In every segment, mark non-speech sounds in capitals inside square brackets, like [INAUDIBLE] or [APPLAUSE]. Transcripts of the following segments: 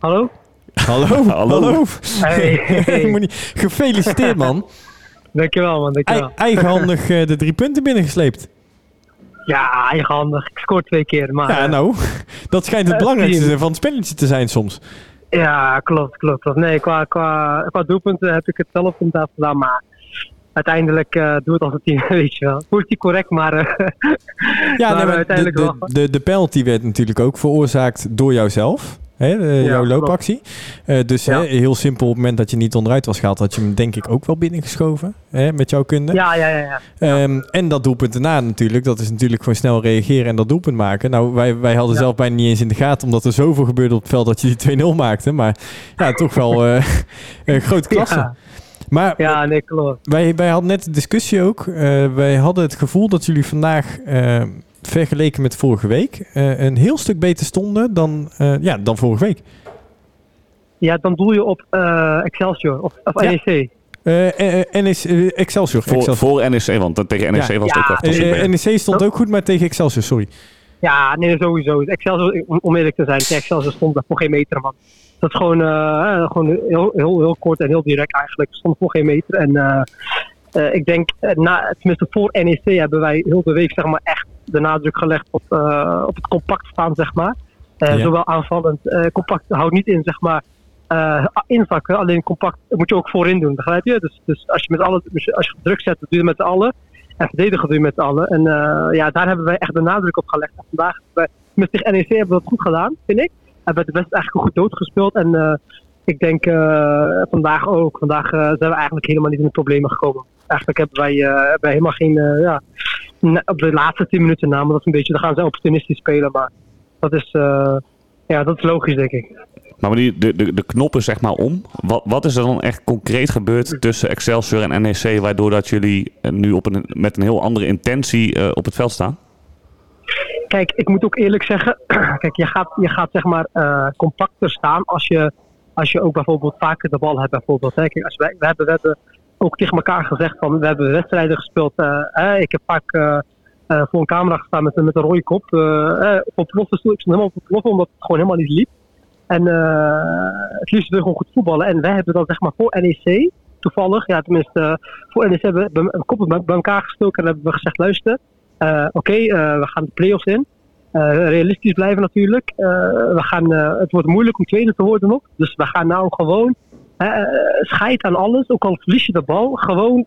Hallo? Hallo, [LAUGHS] Hallo. hallo. Hey. [LAUGHS] Ik moet niet- Gefeliciteerd man. Dankjewel man, dankjewel. Ei- eigenhandig eh, de drie punten binnengesleept. Ja, eigenhandig. Ik scoor twee keer, maar... Ja, eh, nou, dat schijnt het Eh, belangrijkste team. van het spelletje te zijn soms. Ja, klopt, klopt. klopt. Nee, qua, qua, qua doelpunten heb ik het zelf inderdaad gedaan, maar uiteindelijk eh doe het als een team, [LAUGHS] weet je wel. Politiek correct, maar... Ja, Maar nee, maar de, uiteindelijk de, wel. de, de penalty werd natuurlijk ook veroorzaakt door jouzelf. Hè, eh, jouw loopactie. Eh, dus Ja. hè, heel simpel, op het moment dat je niet onderuit was gehaald, had je hem denk ik ook wel binnengeschoven. Hè, met jouw kunde. ja, ja, ja. ja. Ehm, en dat doelpunt daarna natuurlijk. Dat is natuurlijk gewoon snel reageren en dat doelpunt maken. Nou, wij, wij hadden zelf bijna niet eens in de gaten, omdat er zoveel gebeurde op het veld dat je die 2-0 maakte. Maar ja, toch wel eh [LAUGHS] een grote klasse. Ja, Maar ja, nee, klopt. wij, wij hadden net de discussie ook. Wij hadden het gevoel dat jullie vandaag, eh, vergeleken met vorige week, eh, een heel stuk beter stonden dan, eh, ja, dan vorige week. Ja, dan doe je op eh, Excelsior of, of Ja. NEC. NEC, eh, Excelsior. Voor, Excelsior. voor NEC, want tegen NEC Ja. was het ook Ja. echt. NEC stond ook goed, maar tegen Excelsior, sorry. Ja, nee, sowieso. Excelsior, om eerlijk te zijn, tegen Excelsior stond daar voor geen meter, man. Dat is gewoon, eh, gewoon heel, heel, heel kort en heel direct eigenlijk. Stond voor geen meter. En eh, ik denk, eh, na, tenminste voor NEC hebben wij heel de week zeg maar, echt de nadruk gelegd op, eh, op het compact staan, zeg maar. Ja. Zowel aanvallend, compact houdt niet in, zeg maar, inzakken. Alleen compact moet je ook voorin doen, begrijp je? Dus, dus als je met alle, dus als je druk zet, doe je met z'n allen. En verdedigen doe je met z'n allen. En ja, daar hebben wij echt de nadruk op gelegd. En vandaag met tegen NEC hebben we dat goed gedaan, vind ik. Hebben we de best eigenlijk goed doodgespeeld. En ik denk vandaag ook. Vandaag zijn we eigenlijk helemaal niet in de problemen gekomen. Eigenlijk hebben wij, eh, hebben wij helemaal geen, eh, ja, op de laatste tien minuten na, maar dat is een beetje, dan gaan ze opportunistisch spelen. Maar dat is, eh, ja, dat is logisch, denk ik. Maar die, de, de, de knop is zeg maar om. Wat, wat is er dan echt concreet gebeurd tussen Excelsior en NEC... waardoor dat jullie nu op een, met een heel andere intentie op het veld staan? Kijk, ik moet ook eerlijk zeggen, [CLEARS THROAT] kijk, je gaat, je gaat zeg maar compacter staan als je, als je ook bijvoorbeeld vaker de bal hebt. Bijvoorbeeld, hè. Kijk, als wij, we, hebben, we hebben ook tegen elkaar gezegd van, we hebben wedstrijden gespeeld. eh, hè. Ik heb vaak eh, eh, voor een camera gestaan met, met een rode kop. eh, eh, op ploffen, ik stond helemaal op ploffen omdat het gewoon helemaal niet liep. En eh, het liefst je gewoon goed voetballen. En wij hebben dan zeg maar voor NEC, toevallig, ja tenminste, eh, voor NEC hebben we een koppen bij elkaar gestoken en hebben we gezegd, luister, eh, Oké, eh, we gaan de play-offs in. Eh, realistisch blijven natuurlijk. Eh, we gaan, eh, het wordt moeilijk om tweede te worden nog. Dus we gaan nou gewoon uh, scheid aan alles. Ook al verlies je de bal. Gewoon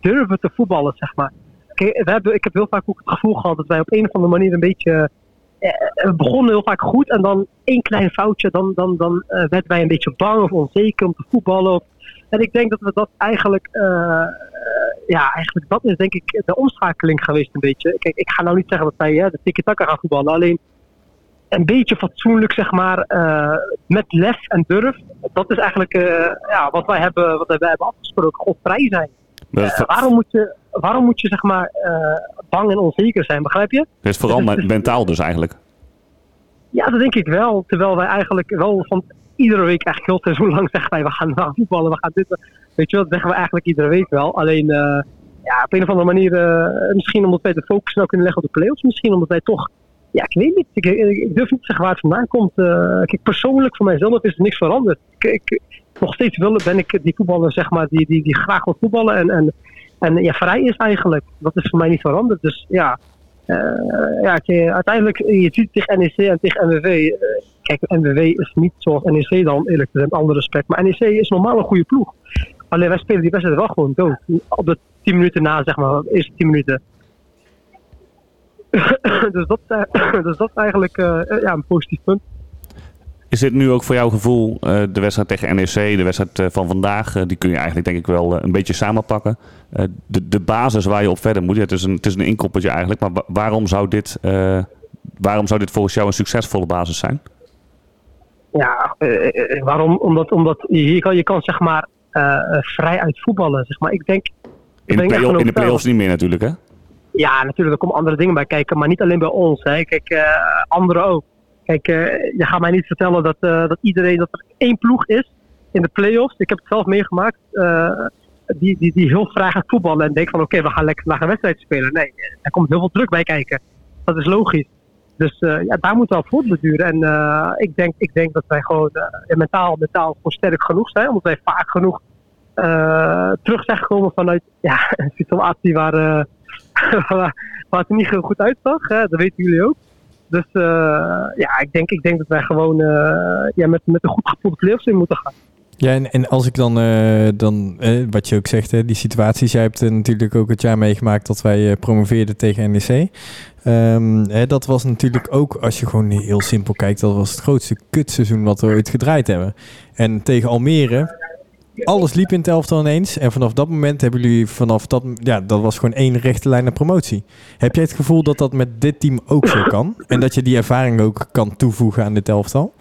durven te voetballen, zeg maar. Oké, we hebben, ik heb heel vaak ook het gevoel gehad dat wij op een of andere manier een beetje... eh, we begonnen heel vaak goed en dan één klein foutje. Dan, dan, dan eh, werden wij een beetje bang of onzeker om te voetballen. En ik denk dat we dat eigenlijk, eh, eh, ja, eigenlijk dat is denk ik de omschakeling geweest een beetje. Kijk, ik ga nou niet zeggen dat wij hè, de tiki-taka gaan voetballen, alleen een beetje fatsoenlijk zeg maar, eh, met lef en durf. Dat is eigenlijk eh, ja, wat wij hebben, wat wij hebben afgesproken, God vrij zijn. Eh, waarom moet je, waarom moet je zeg maar bang en onzeker zijn, begrijp je? dat is vooral me- mentaal dus eigenlijk. Ja, dat denk ik wel. Terwijl wij eigenlijk wel van iedere week eigenlijk heel seizoen lang zeggen wij, we gaan, [LAUGHS] we gaan voetballen, we gaan dit. Weet je wel, dat zeggen we eigenlijk iedere week wel. Alleen, ja, op een of andere manier, misschien omdat wij de focus nou kunnen leggen op de play-offs. Misschien omdat wij toch, ja, ik weet niet. Ik, durf niet te zeggen waar het vandaan komt. Eh, kijk, persoonlijk voor mijzelf is er niks veranderd. Ik, nog steeds wil, ben ik die voetballer, zeg maar, die, die, die graag wil voetballen en, en, en ja, vrij is eigenlijk. Dat is voor mij niet veranderd. Dus ja, eh, ja, uiteindelijk, je ziet tegen NEC en tegen NWV. eh, kijk, NWV is niet zoals NEC dan, eerlijk gezegd, alle respect. Maar NEC is normaal een goede ploeg. Alleen wij spelen die wedstrijd wel gewoon dood. Op de 10 minuten na, zeg maar, de eerste 10 minuten. [LAUGHS] dus, dat, eh, [CLEARS THROAT] dus dat is eigenlijk eh, ja, een positief punt. Is dit nu ook voor jouw gevoel eh, de wedstrijd tegen NEC, de wedstrijd eh, van vandaag, eh, die kun je eigenlijk denk ik wel eh, een beetje samenpakken. Eh, de, de basis waar je op verder moet, ja, het, is een, het is een inkoppertje eigenlijk, maar wa- waarom zou, dit, eh, waarom zou dit volgens jou een succesvolle basis zijn? Ja, eh, eh, waarom? Omdat, omdat je, hier kan, je kan zeg maar eh, eh, vrij uit voetballen. Zeg maar. Ik denk, In de, play play-offs niet meer natuurlijk hè? Ja, natuurlijk, er komen andere dingen bij kijken, maar niet alleen bij ons. Hè. Kijk, eh, anderen ook. Kijk, eh, je gaat mij niet vertellen dat, eh, dat iedereen, dat er één ploeg is in de play-offs. Ik heb het zelf meegemaakt. die, die, die heel vrij gaat voetballen en denkt van oké, we gaan lekker naar een wedstrijd spelen. Nee, er komt heel veel druk bij kijken. Dat is logisch. Dus ja, daar moet wel voortbeduren. En uh, ik, denk, ik denk dat wij gewoon mentaal, mentaal gewoon sterk genoeg zijn. Omdat wij vaak genoeg terug zijn gekomen vanuit ja, [LAUGHS] een situatie waar, [LAUGHS] waar, het niet heel goed uitzag. Hè? Dat weten jullie ook. Dus ja, ik denk, ik denk dat wij gewoon ja, met, met een goed gevoel de playoffs in moeten gaan. Ja, en, en als ik dan, uh, dan wat je ook zegt, hè, die situaties. Jij hebt natuurlijk ook het jaar meegemaakt dat wij promoveerden tegen NEC. Um, hè, dat was natuurlijk ook, als je gewoon heel simpel kijkt, dat was het grootste kutseizoen wat we ooit gedraaid hebben. En tegen Almere, alles liep in elftal ineens. En vanaf dat moment hebben jullie vanaf dat, ja, dat was gewoon één rechte lijn naar promotie. Heb jij het gevoel dat dat met dit team ook zo kan? En dat je die ervaring ook kan toevoegen aan dit elftal?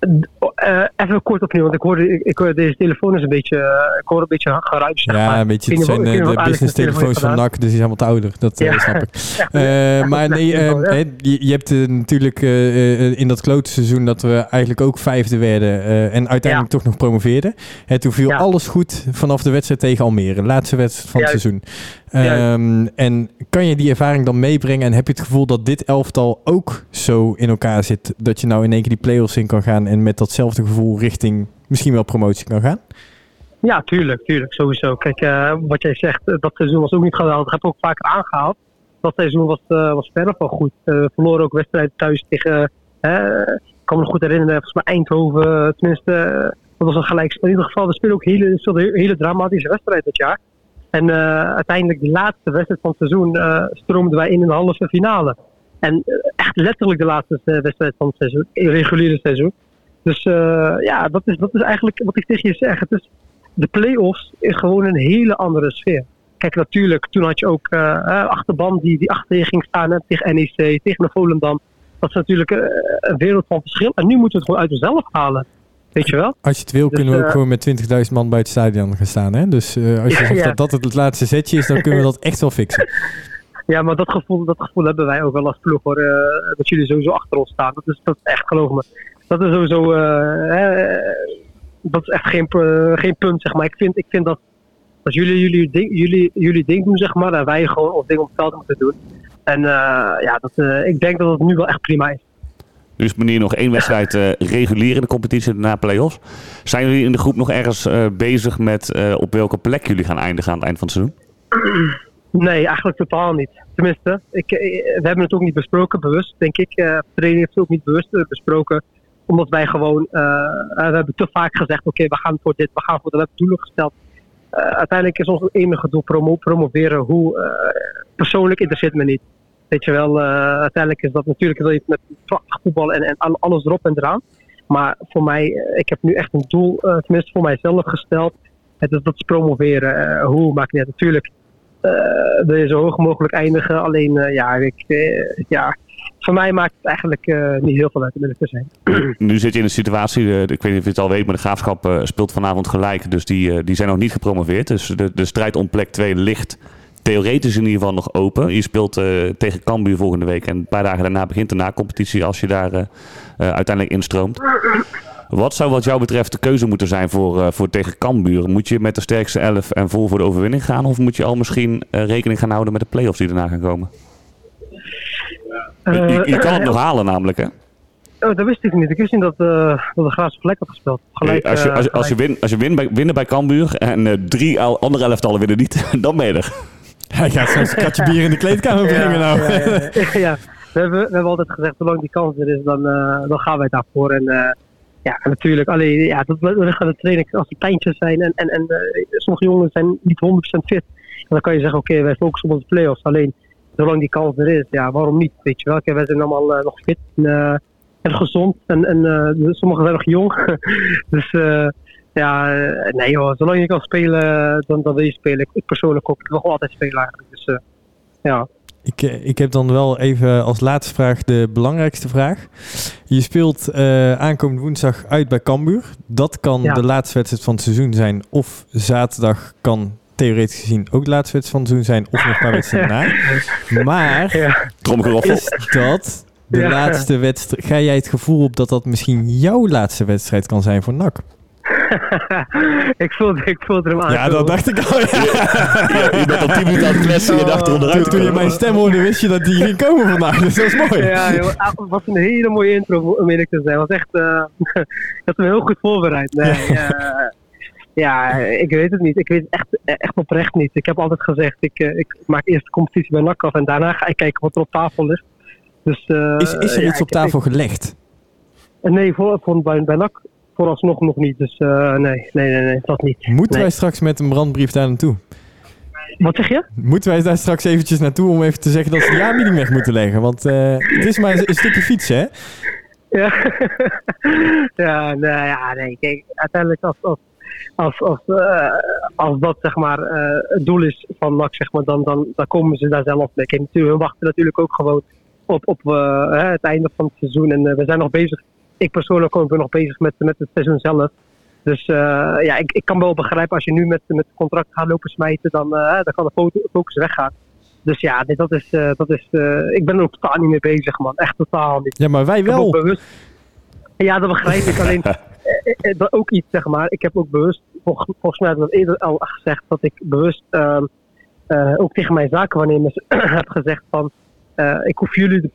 Uh, even kort opnieuw, want ik hoorde, ik, deze telefoon is een beetje, uh, ik hoor een beetje geruis. Ja, maar. een beetje, het zijn uh, de business telefoons van NAC, dus die zijn wat ouder, dat ja. snap ik. [LAUGHS] ja, maar nee, je, je, hebt natuurlijk in dat klote seizoen dat we eigenlijk ook vijfde werden en uiteindelijk toch nog promoveerden. En toen viel alles goed vanaf de wedstrijd tegen Almere, laatste wedstrijd van het seizoen. Um, en kan je die ervaring dan meebrengen en heb je het gevoel dat dit elftal ook zo in elkaar zit, dat je nou in één keer die play-offs in kan gaan en met datzelfde gevoel richting misschien wel promotie kan gaan? Ja, tuurlijk, tuurlijk, sowieso. Kijk, uh, wat jij zegt, dat seizoen was ook niet geweldig. Dat heb ook vaker aangehaald. Dat seizoen was, uh, was verder van goed. Uh, verloren ook wedstrijden thuis tegen, ik kan me goed herinneren, volgens mij Eindhoven, tenminste, dat was een gelijkspel. In ieder geval, we spelen ook hele, hele, dramatische wedstrijden dit jaar. En uiteindelijk de laatste wedstrijd van het seizoen stroomden wij in de halve finale. En uh, echt letterlijk de laatste wedstrijd van het seizoen, het reguliere seizoen. Dus ja, dat is, dat is eigenlijk wat ik tegen je zeg. Het is, de play-offs is gewoon een hele andere sfeer. Kijk, natuurlijk, toen had je ook achterban die, die achter je ging staan hè, tegen NEC, tegen de Volendam. Dat is natuurlijk een wereld van verschil. En nu moeten we het gewoon uit onszelf halen. Weet je wel? Als je het wil, dus, kunnen we ook uh, gewoon met 20.000 man bij het stadion gaan staan. Hè? Dus uh, als je [LAUGHS] zegt ja. dat dat het laatste zetje is, dan kunnen we dat echt wel fixen. [LAUGHS] Ja, maar dat gevoel, dat gevoel hebben wij ook wel als ploeg hoor. Uh, dat jullie sowieso achter ons staan. Dat is, dat echt, geloof me. Dat is sowieso. dat is echt geen, geen punt, zeg maar. Ik vind, ik vind dat als jullie jullie ding, jullie, jullie ding doen, zeg maar, en wij gewoon ons ding op het veld moeten doen. En ja, dat, ik denk dat het nu wel echt prima is. Dus manier nog één wedstrijd uh, regulier in de competitie na play-offs. Zijn jullie in de groep nog ergens bezig met op welke plek jullie gaan eindigen aan het eind van het seizoen? Nee, eigenlijk totaal niet. Tenminste, ik, we hebben het ook niet besproken, bewust, denk ik. de training heeft het ook niet bewust besproken. Omdat wij gewoon, we hebben te vaak gezegd, oké, we gaan voor dit, we gaan voor dat, we hebben doelen gesteld. uiteindelijk is ons enige doel promo promoveren. Hoe persoonlijk interesseert me niet. Weet je wel, uiteindelijk is dat natuurlijk wil je met voetbal en, en alles erop en eraan. Maar voor mij, ik heb nu echt een doel, tenminste voor mijzelf gesteld. Het is dat is promoveren. hoe maakt niet. Natuurlijk wil je zo hoog mogelijk eindigen. Alleen, ja, ik, ja, voor mij maakt het eigenlijk niet heel veel uit om te zijn. [CLEARS THROAT] Nu zit je in een situatie, ik weet niet of je het al weet, maar de Graafschap speelt vanavond gelijk. Dus die, die zijn nog niet gepromoveerd. Dus de, de strijd om plek 2 ligt theoretisch in ieder geval nog open. Je speelt uh, tegen Cambuur volgende week en een paar dagen daarna begint de na-competitie als je daar uh, uh, uiteindelijk instroomt. [CLEARS THROAT] Wat zou wat jou betreft de keuze moeten zijn voor, voor tegen Cambuur? Moet je met de sterkste elf en vol voor de overwinning gaan? Of moet je al misschien rekening gaan houden met de play-offs die daarna gaan komen? Je, je, kan het nog halen namelijk hè? Oh, dat wist ik niet. Ik wist niet dat, uh, dat de Graafse Vlek had gespeeld. Gelijk, als je, als, als je, win, als je win bij, winnen bij Cambuur en uh, drie andere elftallen winnen niet, [LAUGHS] dan ben je er. Hij gaat zo'n katje bier in de kleedkamer [LAUGHS] brengen nou. Ja, ja, ja, ja. We, hebben, we hebben altijd gezegd, zolang die kans er is, dan, uh, dan gaan wij daarvoor. En uh, ja, natuurlijk, alleen, ja, dat de training als die pijntjes zijn en, en, en uh, sommige jongens zijn niet 100% fit. En dan kan je zeggen, oké, okay, wij focussen op onze play-offs. Alleen, zolang die kans er is, ja, waarom niet? Weet je wel, kijk, wij zijn allemaal nog fit en, en gezond. En, en sommigen zijn nog jong. [LAUGHS] dus ja, eh, nee hoor, zolang je kan spelen, dan, dan wil je spelen. Ik persoonlijk ook, ik wil altijd spelen eigenlijk. Dus ja. Ik, eh, ik heb dan wel even als laatste vraag de belangrijkste vraag. Je speelt uh, aankomende woensdag uit bij Cambuur. Dat kan ja. de laatste wedstrijd van het seizoen zijn. Of zaterdag kan theoretisch gezien ook de laatste wedstrijd van het seizoen zijn. Of nog een paar wedstrijden na. [LAUGHS] Maar ja. is dat de ja. laatste wedstrijd... Ga jij het gevoel op dat dat misschien jouw laatste wedstrijd kan zijn voor NAC? [LAUGHS] ik, voelde, ik voelde hem aan. Ja, dat dacht ik al. Ja. [LAUGHS] je bent al 10 minuten aan het kletsen en je dacht onderuit. Toen, toen je mijn stem hoorde, wist je dat die ging komen vandaag. Dus dat is mooi. Ja, joh, het was een hele mooie intro om eerlijk te zijn. Het was echt, uh, [LAUGHS] ik had hem heel goed voorbereid. Nee, uh, ja, ik weet het niet. Ik weet het echt, echt oprecht niet. Ik heb altijd gezegd, ik, ik maak eerst de competitie bij NAC af en daarna ga ik kijken wat er op tafel ligt. Dus, uh, is, is er iets op tafel gelegd? Nee, voor, voor, bij, bij NAC vooralsnog nog niet. Dus uh, nee, nee, nee, nee, dat niet. Moeten nee. wij straks met een brandbrief daar naartoe? Wat zeg je? Moeten wij daar straks eventjes naartoe om even te zeggen dat ze de jaarmeeting weg moeten leggen? Want uh, het is maar een stukje fietsen, hè? Ja, [LAUGHS] ja, nou, ja nee. Kijk, uiteindelijk als, als, als, als, uh, als dat zeg maar uh, het doel is van NAC, zeg maar, dan, dan, dan komen ze daar zelf mee. Kijk, natuurlijk, we wachten natuurlijk ook gewoon op, op uh, het einde van het seizoen. En we zijn nog bezig ik persoonlijk ben nog bezig met, met het seizoen zelf. Dus uh, ja, ik, ik kan wel begrijpen als je nu met, met het contract gaat lopen smijten, dan, uh, dan kan de focus weggaan. Dus ja, dit, dat is, uh, dat is ik ben er ook totaal niet mee bezig, man. Echt totaal niet. Ja, maar wij wel. Bewust... Ja, dat begrijp ik. Alleen [LAUGHS] dat ook iets, zeg maar. Ik heb ook bewust, vol, volgens mij heb ik dat eerder al gezegd, dat ik bewust ehm, ook tegen mijn zakenwaarnemers [CLEARS THROAT] heb gezegd van, ik hoef jullie de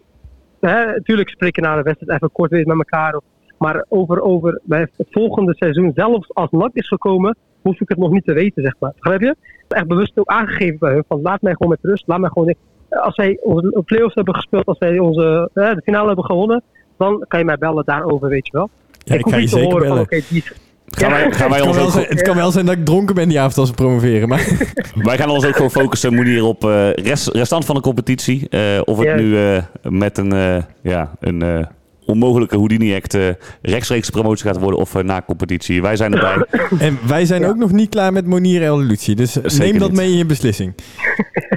natuurlijk spreken na de wedstrijd even kort weer met elkaar. Maar over, over bij het volgende seizoen, zelfs als NAC is gekomen, hoef ik het nog niet te weten, zeg maar. Begrijp je? Echt bewust ook aangegeven bij hun van laat mij gewoon met rust. Laat mij gewoon, als zij onze playoffs hebben gespeeld, als zij onze, de finale hebben gewonnen, dan kan je mij bellen daarover, weet je wel. Ja, ik, ik je zeker bellen. Van, okay, die, Gaan wij, gaan wij het, kan ons wel zijn, het kan wel zijn dat ik dronken ben die avond als we promoveren. Maar. [LAUGHS] wij gaan ons ook gewoon focussen, Monier, op uh, rest, restant van de competitie. Uh, of het ja. nu uh, met een, ja, een onmogelijke Houdini-act rechtstreeks promotie gaat worden of na competitie. Wij zijn erbij. [LAUGHS] en wij zijn ja. ook nog niet klaar met Monier en Lucie. Dus Zeker neem dat niet. mee in je beslissing.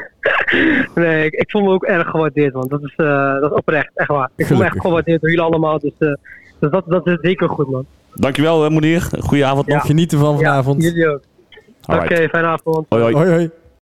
[LAUGHS] nee, ik, ik voel me ook erg gewaardeerd, man. Dat is, dat is oprecht, echt waar. Ik voel me echt gewaardeerd door jullie allemaal. Dus, dus dat, dat is zeker goed, man. Dankjewel, Monier. Goeie avond nog. Genieten van vanavond. Ja, jullie ook. Oké, okay, fijne avond. Hoi, hoi. hoi, hoi.